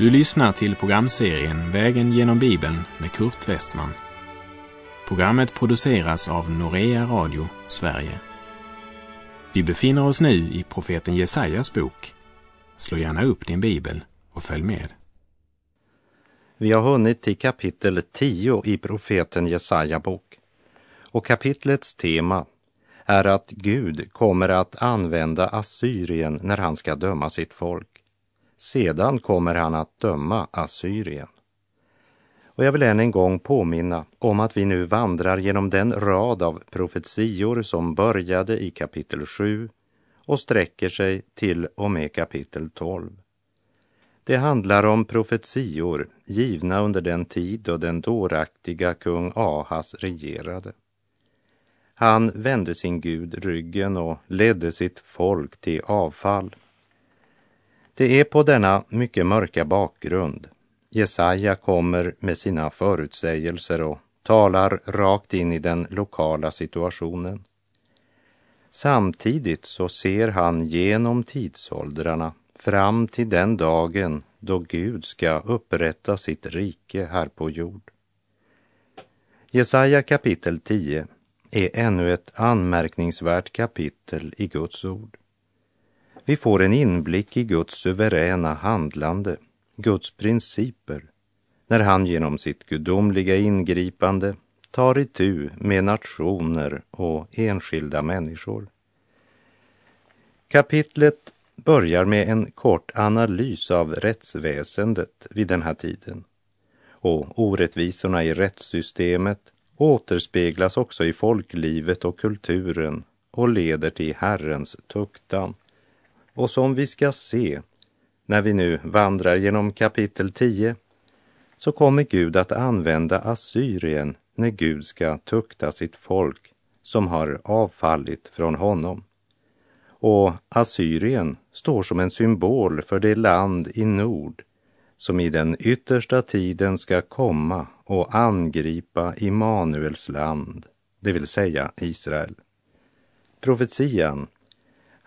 Du lyssnar till programserien Vägen genom Bibeln med Kurt Westman. Programmet produceras av Norea Radio Sverige. Vi befinner oss nu i profeten Jesajas bok. Slå gärna upp din bibel och följ med. Vi har hunnit till kapitel 10 i profeten Jesaja bok. Och kapitlets tema är att Gud kommer att använda Assyrien när han ska döma sitt folk. Sedan kommer han att döma Assyrien. Och jag vill än en gång påminna om att vi nu vandrar genom den rad av profetior som började i kapitel 7 och sträcker sig till och med kapitel 12. Det handlar om profetior givna under den tid då den dåraktiga kung Ahas regerade. Han vände sin Gud ryggen och ledde sitt folk till avfall. Det är på denna mycket mörka bakgrund Jesaja kommer med sina förutsägelser och talar rakt in i den lokala situationen. Samtidigt så ser han genom tidsåldrarna fram till den dagen då Gud ska upprätta sitt rike här på jord. Jesaja kapitel 10 är ännu ett anmärkningsvärt kapitel i Guds ord. Vi får en inblick i Guds suveräna handlande, Guds principer, när han genom sitt gudomliga ingripande tar itu med nationer och enskilda människor. Kapitlet börjar med en kort analys av rättsväsendet vid den här tiden. Och orättvisorna i rättssystemet återspeglas också i folklivet och kulturen och leder till Herrens tuktan. Och som vi ska se när vi nu vandrar genom kapitel 10 så kommer Gud att använda Assyrien när Gud ska tukta sitt folk som har avfallit från honom. Och Assyrien står som en symbol för det land i nord som i den yttersta tiden ska komma och angripa Immanuels land, det vill säga Israel. Profetian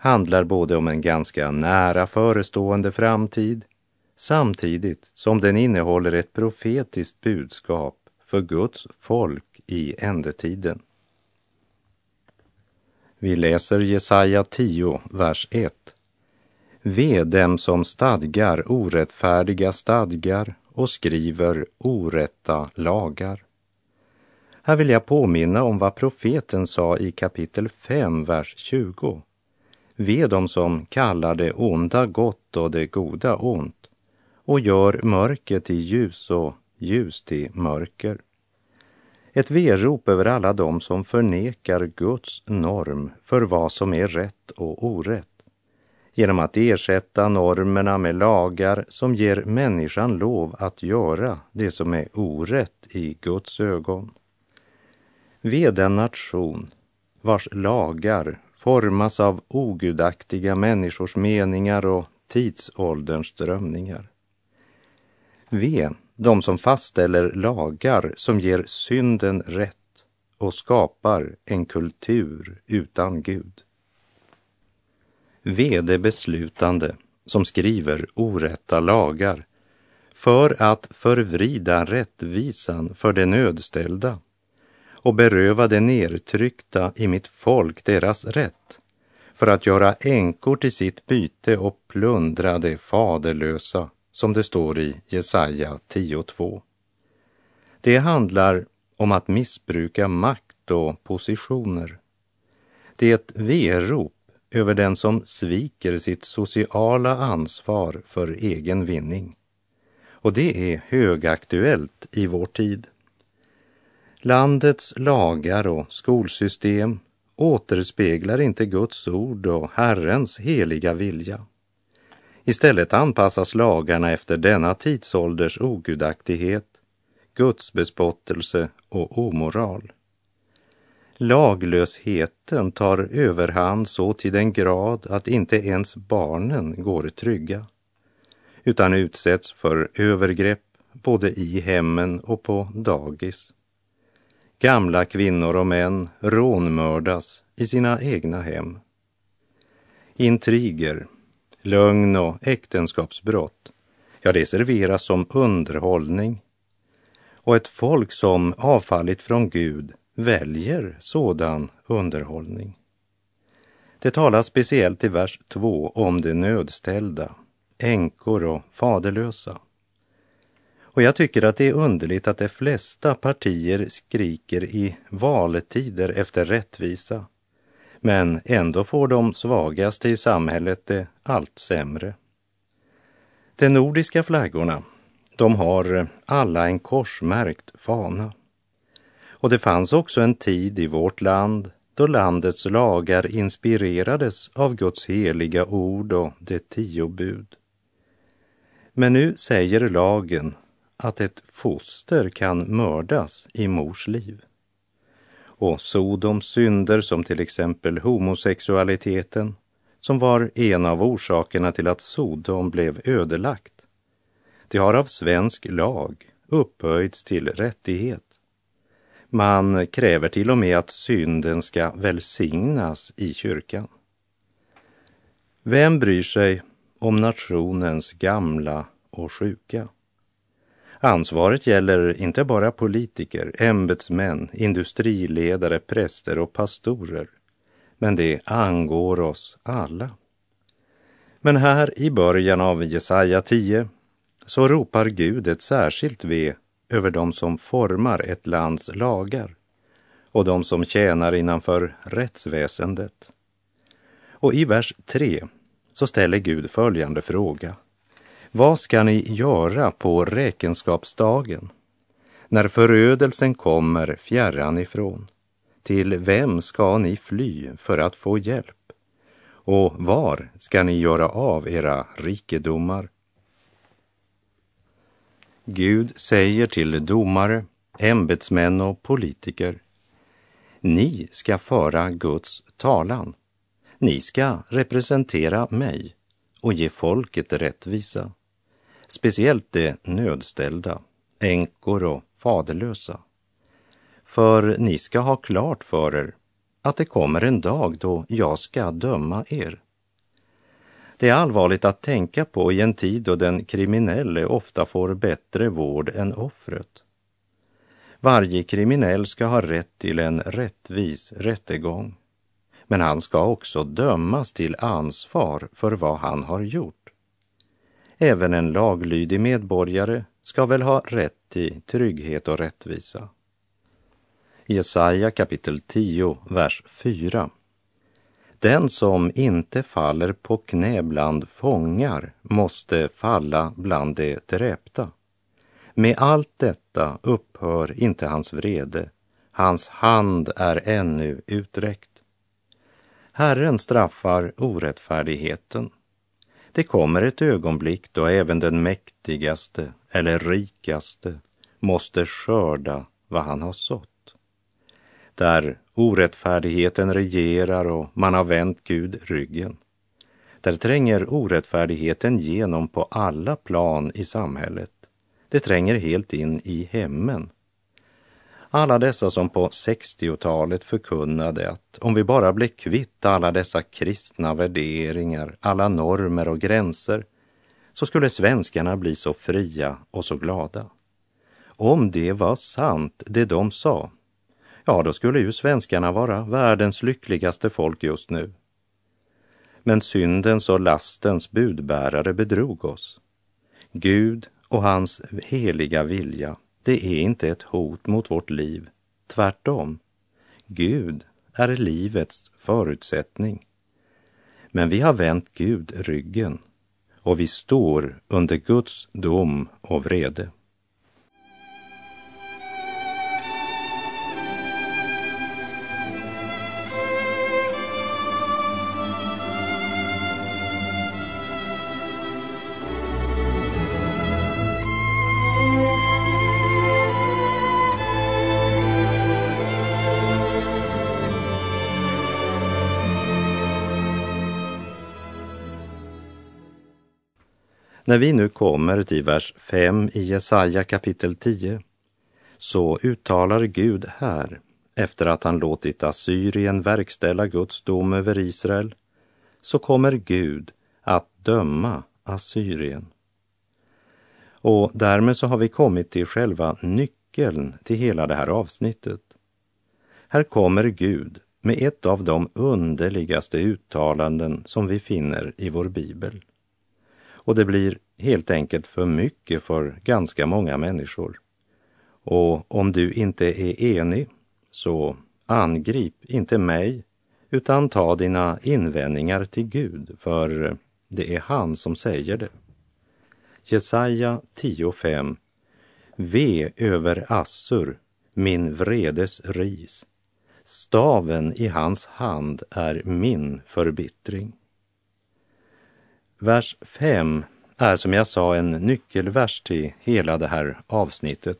handlar både om en ganska nära förestående framtid samtidigt som den innehåller ett profetiskt budskap för Guds folk i ändetiden. Vi läser Jesaja 10, vers 1. Ve dem som stadgar orättfärdiga stadgar och skriver orätta lagar. Här vill jag påminna om vad profeten sa i kapitel 5, vers 20. Ve dem som kallar det onda gott och det goda ont och gör mörker till ljus och ljus till mörker. Ett verop över alla dem som förnekar Guds norm för vad som är rätt och orätt genom att ersätta normerna med lagar som ger människan lov att göra det som är orätt i Guds ögon. Ve den nation vars lagar formas av ogudaktiga människors meningar och tidsålderns strömningar. Ve de som fastställer lagar som ger synden rätt och skapar en kultur utan Gud. Ve de beslutande som skriver orätta lagar för att förvrida rättvisan för de nödställda och beröva de nedtryckta i mitt folk deras rätt för att göra änkor till sitt byte och plundra de faderlösa, som det står i Jesaja 10.2. Det handlar om att missbruka makt och positioner. Det är ett verop över den som sviker sitt sociala ansvar för egen vinning. Och det är högaktuellt i vår tid. Landets lagar och skolsystem återspeglar inte Guds ord och Herrens heliga vilja. Istället anpassas lagarna efter denna tidsålders ogudaktighet, gudsbespottelse och omoral. Laglösheten tar överhand så till den grad att inte ens barnen går trygga, utan utsätts för övergrepp både i hemmen och på dagis. Gamla kvinnor och män rånmördas i sina egna hem. Intriger, lögn och äktenskapsbrott Ja, det serveras som underhållning. Och ett folk som avfallit från Gud väljer sådan underhållning. Det talas speciellt i vers 2 om de nödställda, änkor och faderlösa. Och jag tycker att det är underligt att de flesta partier skriker i valtider efter rättvisa. Men ändå får de svagaste i samhället det allt sämre. De nordiska flaggorna, de har alla en korsmärkt fana. Och det fanns också en tid i vårt land då landets lagar inspirerades av Guds heliga ord och de tio bud. Men nu säger lagen att ett foster kan mördas i mors liv. Och Sodoms synder som till exempel homosexualiteten, som var en av orsakerna till att Sodom blev ödelagt, det har av svensk lag upphöjts till rättighet. Man kräver till och med att synden ska välsignas i kyrkan. Vem bryr sig om nationens gamla och sjuka? Ansvaret gäller inte bara politiker, ämbetsmän, industriledare, präster och pastorer, men det angår oss alla. Men här i början av Jesaja 10 så ropar Gud ett särskilt ve över dem som formar ett lands lagar och de som tjänar innanför rättsväsendet. Och i vers 3 så ställer Gud följande fråga. Vad ska ni göra på räkenskapsdagen? När förödelsen kommer fjärran ifrån, till vem ska ni fly för att få hjälp? Och var ska ni göra av era rikedomar? Gud säger till domare, ämbetsmän och politiker. Ni ska föra Guds talan. Ni ska representera mig och ge folket rättvisa. Speciellt de nödställda, änkor och faderlösa. För ni ska ha klart för er att det kommer en dag då jag ska döma er. Det är allvarligt att tänka på i en tid då den kriminelle ofta får bättre vård än offret. Varje kriminell ska ha rätt till en rättvis rättegång. Men han ska också dömas till ansvar för vad han har gjort. Även en laglydig medborgare ska väl ha rätt till trygghet och rättvisa. Jesaja kapitel 10, vers 4 den som inte faller på knä bland fångar måste falla bland de dräpta. Med allt detta upphör inte hans vrede, hans hand är ännu uträckt. Herren straffar orättfärdigheten. Det kommer ett ögonblick då även den mäktigaste eller rikaste måste skörda vad han har sått där orättfärdigheten regerar och man har vänt Gud ryggen. Där tränger orättfärdigheten genom på alla plan i samhället. Det tränger helt in i hemmen. Alla dessa som på 60-talet förkunnade att om vi bara blev kvitt alla dessa kristna värderingar, alla normer och gränser, så skulle svenskarna bli så fria och så glada. Om det var sant, det de sa, ja, då skulle ju svenskarna vara världens lyckligaste folk just nu. Men syndens och lastens budbärare bedrog oss. Gud och hans heliga vilja, det är inte ett hot mot vårt liv. Tvärtom. Gud är livets förutsättning. Men vi har vänt Gud ryggen och vi står under Guds dom och vrede. När vi nu kommer till vers 5 i Jesaja kapitel 10 så uttalar Gud här, efter att han låtit Assyrien verkställa Guds dom över Israel, så kommer Gud att döma Assyrien. Och därmed så har vi kommit till själva nyckeln till hela det här avsnittet. Här kommer Gud med ett av de underligaste uttalanden som vi finner i vår bibel. Och det blir helt enkelt för mycket för ganska många människor. Och om du inte är enig, så angrip inte mig, utan ta dina invändningar till Gud, för det är han som säger det. Jesaja 10.5 Ve över Assur, min vredes ris. Staven i hans hand är min förbittring. Vers 5 är som jag sa en nyckelvers till hela det här avsnittet.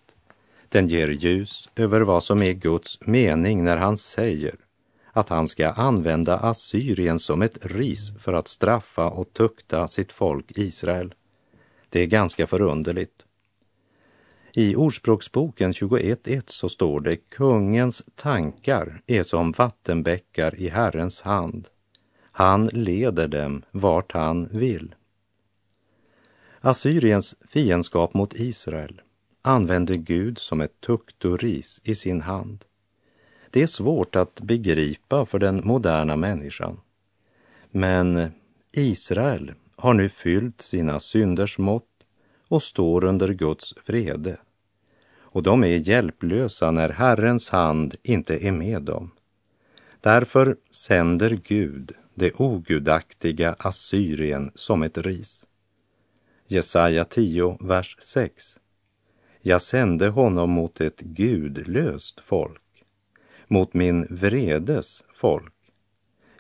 Den ger ljus över vad som är Guds mening när han säger att han ska använda Assyrien som ett ris för att straffa och tukta sitt folk Israel. Det är ganska förunderligt. I Ordspråksboken 21.1 så står det kungens tankar är som vattenbäckar i Herrens hand. Han leder dem vart han vill. Assyriens fiendskap mot Israel använder Gud som ett tuktoris i sin hand. Det är svårt att begripa för den moderna människan. Men Israel har nu fyllt sina synders mått och står under Guds vrede. Och de är hjälplösa när Herrens hand inte är med dem. Därför sänder Gud det ogudaktiga Assyrien som ett ris. Jesaja 10, vers 6. Jag sände honom mot ett gudlöst folk, mot min vredes folk.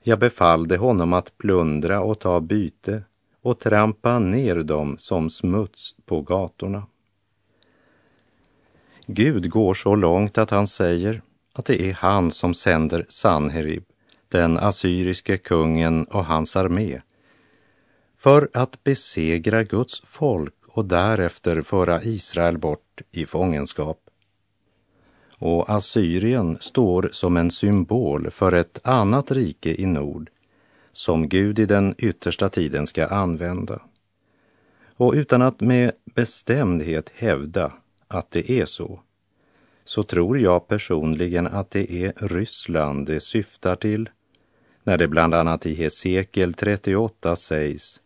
Jag befallde honom att plundra och ta byte och trampa ner dem som smuts på gatorna. Gud går så långt att han säger att det är han som sänder Sanherib, den assyriske kungen och hans armé, för att besegra Guds folk och därefter föra Israel bort i fångenskap. Och Assyrien står som en symbol för ett annat rike i nord som Gud i den yttersta tiden ska använda. Och utan att med bestämdhet hävda att det är så, så tror jag personligen att det är Ryssland det syftar till när det bland annat i Hesekiel 38 sägs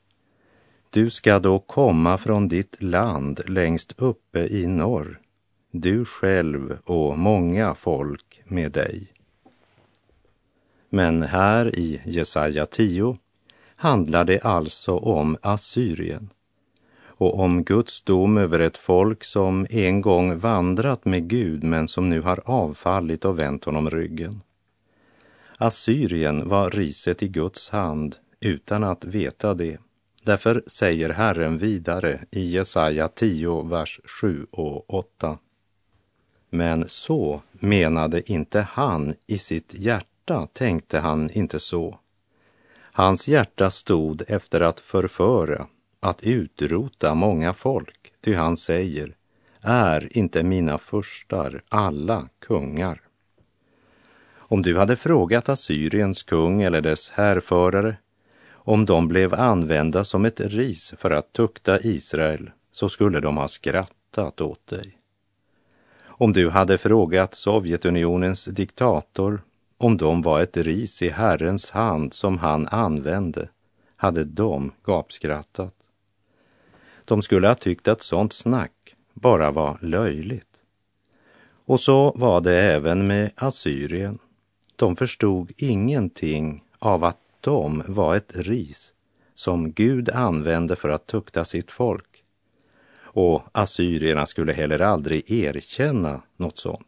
Du ska då komma från ditt land längst uppe i norr, du själv och många folk med dig. Men här i Jesaja 10 handlar det alltså om Assyrien och om Guds dom över ett folk som en gång vandrat med Gud men som nu har avfallit och vänt honom ryggen. Assyrien var riset i Guds hand utan att veta det. Därför säger Herren vidare i Jesaja 10, vers 7 och 8. Men så menade inte han i sitt hjärta, tänkte han inte så. Hans hjärta stod efter att förföra, att utrota många folk, ty han säger, är inte mina furstar alla kungar? Om du hade frågat Assyriens kung eller dess härförare om de blev använda som ett ris för att tukta Israel så skulle de ha skrattat åt dig. Om du hade frågat Sovjetunionens diktator om de var ett ris i Herrens hand som han använde hade de gapskrattat. De skulle ha tyckt att sånt snack bara var löjligt. Och så var det även med Assyrien. De förstod ingenting av att de var ett ris som Gud använde för att tukta sitt folk. Och assyrierna skulle heller aldrig erkänna något sånt.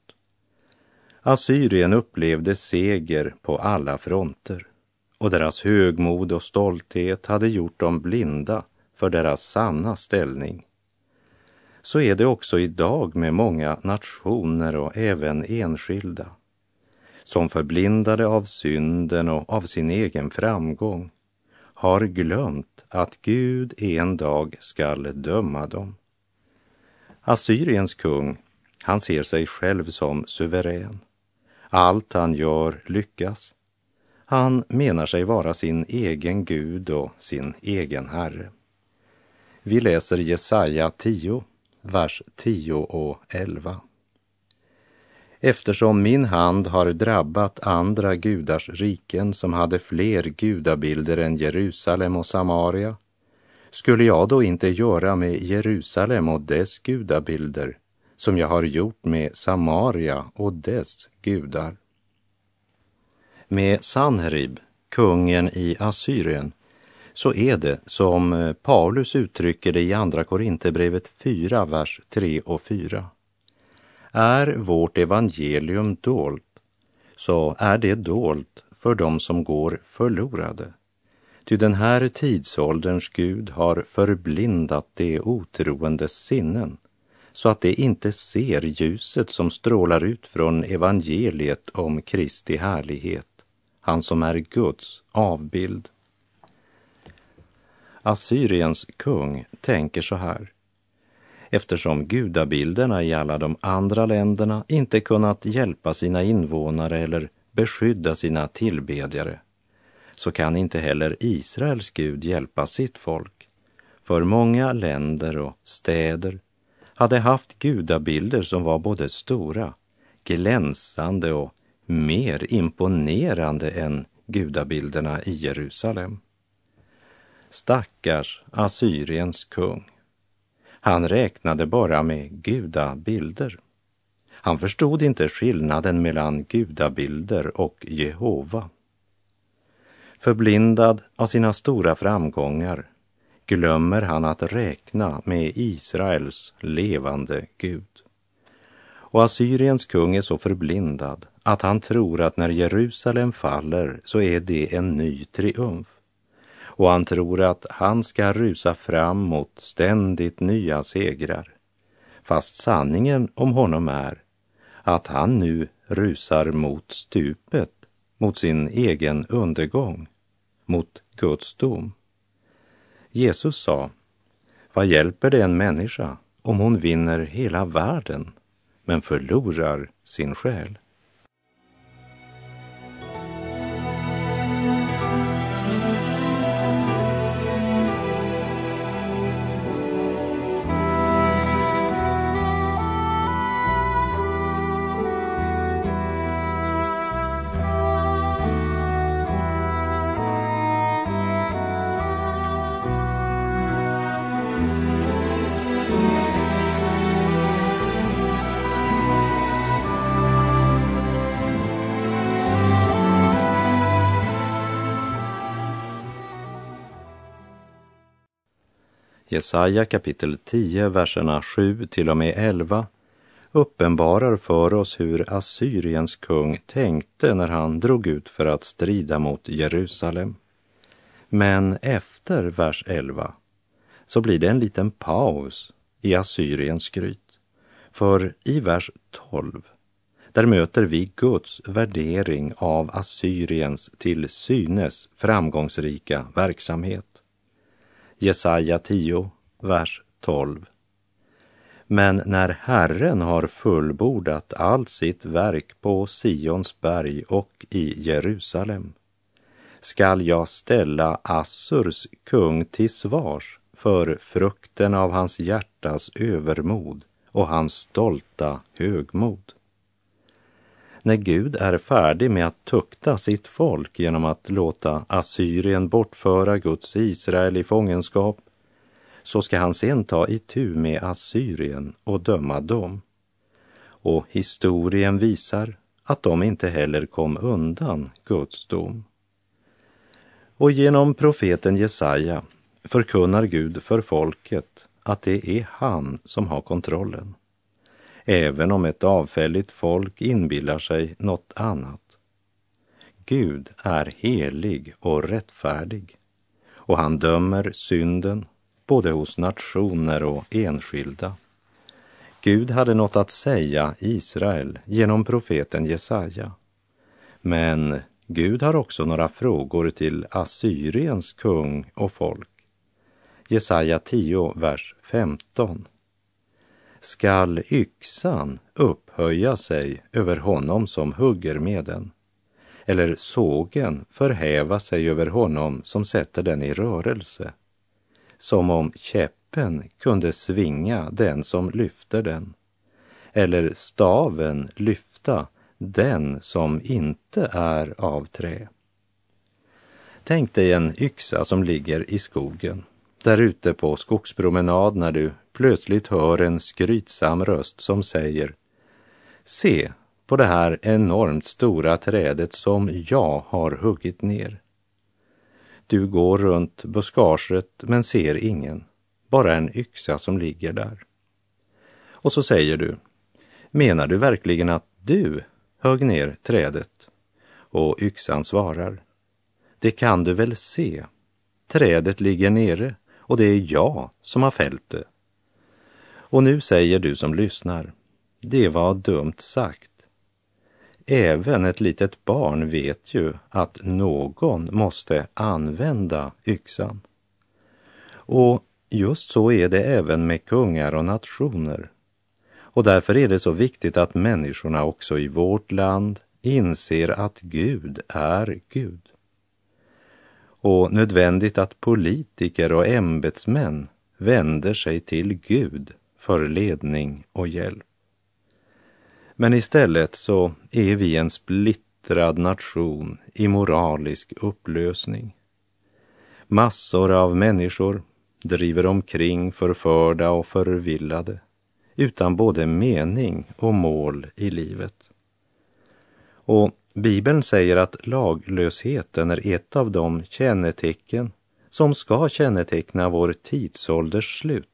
Assyrien upplevde seger på alla fronter och deras högmod och stolthet hade gjort dem blinda för deras sanna ställning. Så är det också idag med många nationer och även enskilda som förblindade av synden och av sin egen framgång har glömt att Gud en dag skall döma dem. Assyriens kung, han ser sig själv som suverän. Allt han gör lyckas. Han menar sig vara sin egen Gud och sin egen Herre. Vi läser Jesaja 10, vers 10 och 11. Eftersom min hand har drabbat andra gudars riken som hade fler gudabilder än Jerusalem och Samaria, skulle jag då inte göra med Jerusalem och dess gudabilder som jag har gjort med Samaria och dess gudar? Med Sanherib, kungen i Assyrien, så är det som eh, Paulus uttrycker det i Andra Korinthierbrevet 4, vers 3 och 4. Är vårt evangelium dolt, så är det dolt för dem som går förlorade. Ty den här tidsålderns Gud har förblindat de otroendes sinnen så att de inte ser ljuset som strålar ut från evangeliet om Kristi härlighet, han som är Guds avbild. Assyriens kung tänker så här eftersom gudabilderna i alla de andra länderna inte kunnat hjälpa sina invånare eller beskydda sina tillbedjare, så kan inte heller Israels Gud hjälpa sitt folk. För många länder och städer hade haft gudabilder som var både stora, glänsande och mer imponerande än gudabilderna i Jerusalem. Stackars Assyriens kung. Han räknade bara med gudabilder. Han förstod inte skillnaden mellan gudabilder och Jehova. Förblindad av sina stora framgångar glömmer han att räkna med Israels levande Gud. Och Assyriens kung är så förblindad att han tror att när Jerusalem faller så är det en ny triumf och han tror att han ska rusa fram mot ständigt nya segrar. Fast sanningen om honom är att han nu rusar mot stupet, mot sin egen undergång, mot Guds dom. Jesus sa, vad hjälper det en människa om hon vinner hela världen men förlorar sin själ? Jesaja kapitel 10, verserna 7 till och med 11 uppenbarar för oss hur Assyriens kung tänkte när han drog ut för att strida mot Jerusalem. Men efter vers 11 så blir det en liten paus i Assyriens skryt. För i vers 12 där möter vi Guds värdering av Assyriens till synes framgångsrika verksamhet. Jesaja 10, vers 12. Men när Herren har fullbordat allt sitt verk på Sions berg och i Jerusalem skall jag ställa Assurs kung till svars för frukten av hans hjärtas övermod och hans stolta högmod när Gud är färdig med att tukta sitt folk genom att låta Assyrien bortföra Guds Israel i fångenskap, så ska han sen ta itu med Assyrien och döma dem. Och historien visar att de inte heller kom undan Guds dom. Och genom profeten Jesaja förkunnar Gud för folket att det är han som har kontrollen även om ett avfälligt folk inbillar sig något annat. Gud är helig och rättfärdig och han dömer synden både hos nationer och enskilda. Gud hade något att säga Israel genom profeten Jesaja. Men Gud har också några frågor till Assyriens kung och folk. Jesaja 10, vers 15 skall yxan upphöja sig över honom som hugger med den, eller sågen förhäva sig över honom som sätter den i rörelse, som om käppen kunde svinga den som lyfter den, eller staven lyfta den som inte är av trä. Tänk dig en yxa som ligger i skogen, där ute på skogspromenad när du plötsligt hör en skrytsam röst som säger Se på det här enormt stora trädet som jag har huggit ner. Du går runt buskaget men ser ingen, bara en yxa som ligger där. Och så säger du, menar du verkligen att du högg ner trädet? Och yxan svarar, det kan du väl se. Trädet ligger nere och det är jag som har fällt det. Och nu säger du som lyssnar, det var dumt sagt. Även ett litet barn vet ju att någon måste använda yxan. Och just så är det även med kungar och nationer. Och därför är det så viktigt att människorna också i vårt land inser att Gud är Gud. Och nödvändigt att politiker och ämbetsmän vänder sig till Gud för ledning och hjälp. Men istället så är vi en splittrad nation i moralisk upplösning. Massor av människor driver omkring förförda och förvillade utan både mening och mål i livet. Och Bibeln säger att laglösheten är ett av de kännetecken som ska känneteckna vår tidsålders slut.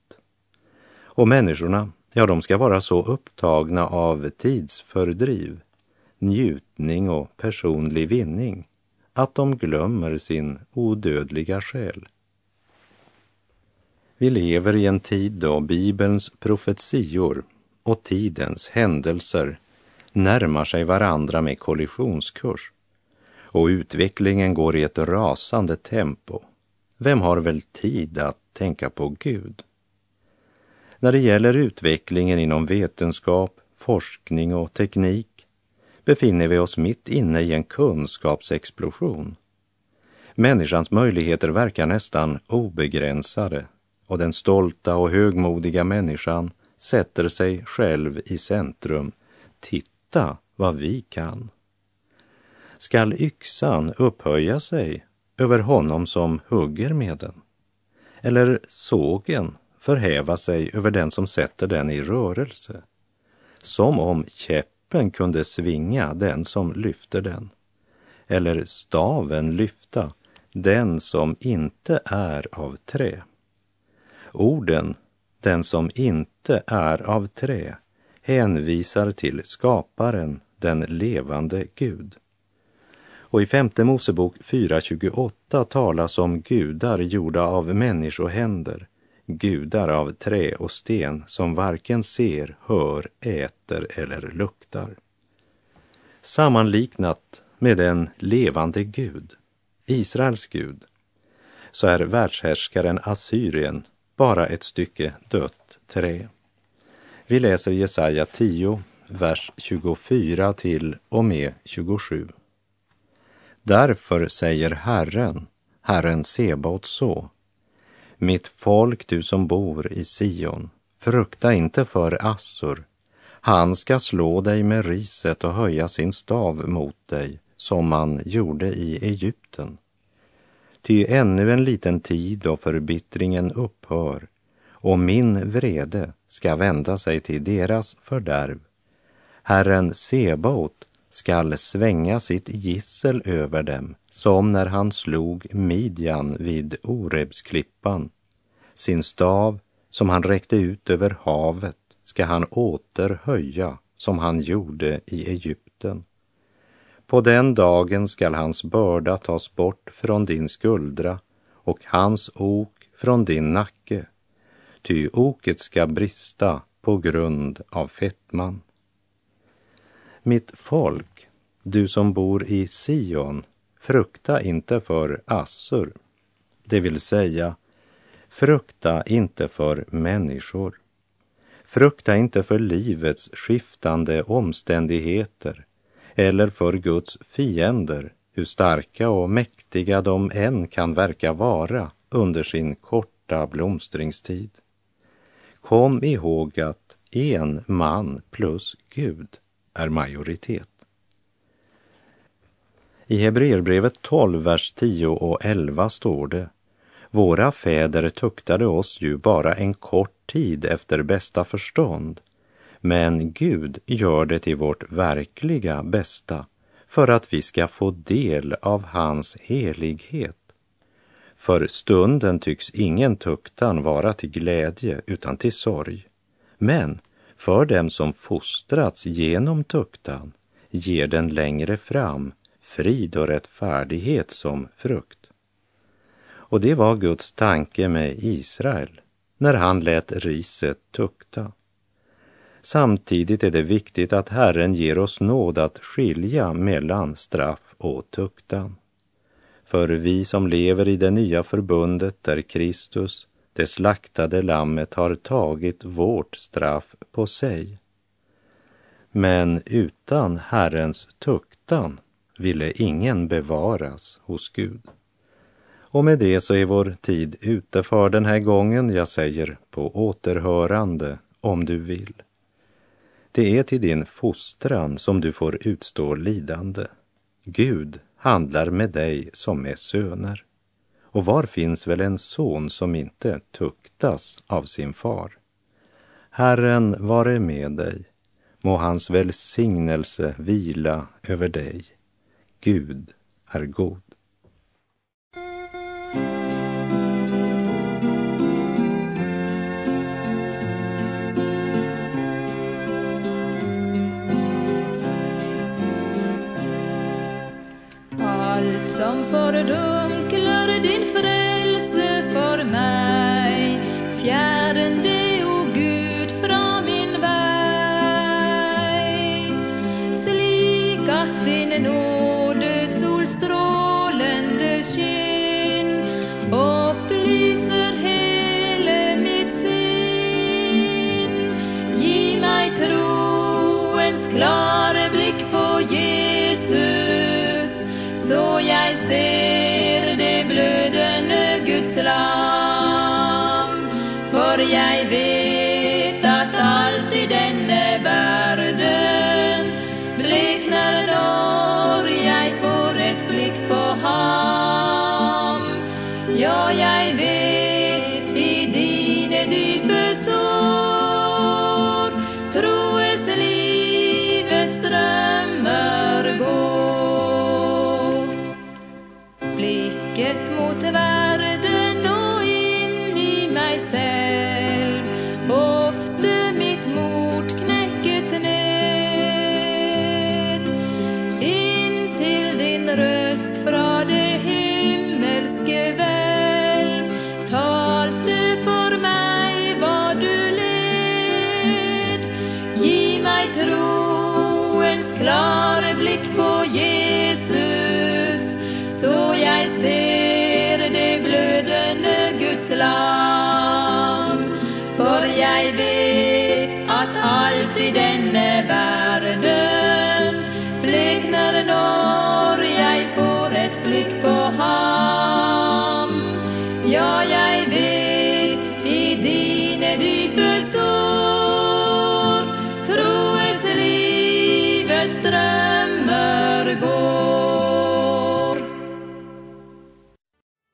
Och människorna Ja, de ska vara så upptagna av tidsfördriv, njutning och personlig vinning att de glömmer sin odödliga själ. Vi lever i en tid då Bibelns profetior och tidens händelser närmar sig varandra med kollisionskurs och utvecklingen går i ett rasande tempo. Vem har väl tid att tänka på Gud? När det gäller utvecklingen inom vetenskap, forskning och teknik befinner vi oss mitt inne i en kunskapsexplosion. Människans möjligheter verkar nästan obegränsade och den stolta och högmodiga människan sätter sig själv i centrum. Titta vad vi kan. Skall yxan upphöja sig över honom som hugger med den? Eller sågen förhäva sig över den som sätter den i rörelse, som om käppen kunde svinga den som lyfter den, eller staven lyfta den som inte är av trä. Orden den som inte är av trä hänvisar till skaparen, den levande Gud. Och i femte Mosebok 4.28 talas om gudar gjorda av människohänder gudar av trä och sten som varken ser, hör, äter eller luktar. Sammanliknat med en levande Gud, Israels Gud, så är världshärskaren Assyrien bara ett stycke dött trä. Vi läser Jesaja 10, vers 24 till och med 27. Därför säger Herren, Herren Sebaot så. Mitt folk, du som bor i Sion, frukta inte för Assur. Han ska slå dig med riset och höja sin stav mot dig, som man gjorde i Egypten. Ty ännu en liten tid och förbittringen upphör och min vrede ska vända sig till deras fördärv. Herren Sebaot skall svänga sitt gissel över dem som när han slog Midjan vid Orebsklippan. Sin stav som han räckte ut över havet ska han åter höja som han gjorde i Egypten. På den dagen skall hans börda tas bort från din skuldra och hans ok från din nacke, ty oket ska brista på grund av fettman. Mitt folk, du som bor i Sion, frukta inte för Assur, det vill säga frukta inte för människor. Frukta inte för livets skiftande omständigheter eller för Guds fiender, hur starka och mäktiga de än kan verka vara under sin korta blomstringstid. kom ihåg att en man plus Gud är majoritet. I Hebreerbrevet 12, vers 10 och 11 står det Våra fäder tuktade oss ju bara en kort tid efter bästa förstånd, men Gud gör det till vårt verkliga bästa för att vi ska få del av hans helighet. För stunden tycks ingen tuktan vara till glädje utan till sorg. Men för dem som fostrats genom tuktan ger den längre fram frid och rättfärdighet som frukt. Och det var Guds tanke med Israel när han lät riset tukta. Samtidigt är det viktigt att Herren ger oss nåd att skilja mellan straff och tuktan. För vi som lever i det nya förbundet där Kristus, det slaktade lammet, har tagit vårt straff på sig. Men utan Herrens tuktan ville ingen bevaras hos Gud. Och med det så är vår tid ute för den här gången. Jag säger på återhörande om du vill. Det är till din fostran som du får utstå lidande. Gud handlar med dig som med söner. Och var finns väl en son som inte tuktas av sin far? Herren vare med dig. Må hans välsignelse vila över dig. Gud är god. Allt som fördunklar att din nådesol sken upplyser hela mitt sinn Giv mig troens klara blick på Jesus så jag ser det blödande Guds lam. För jag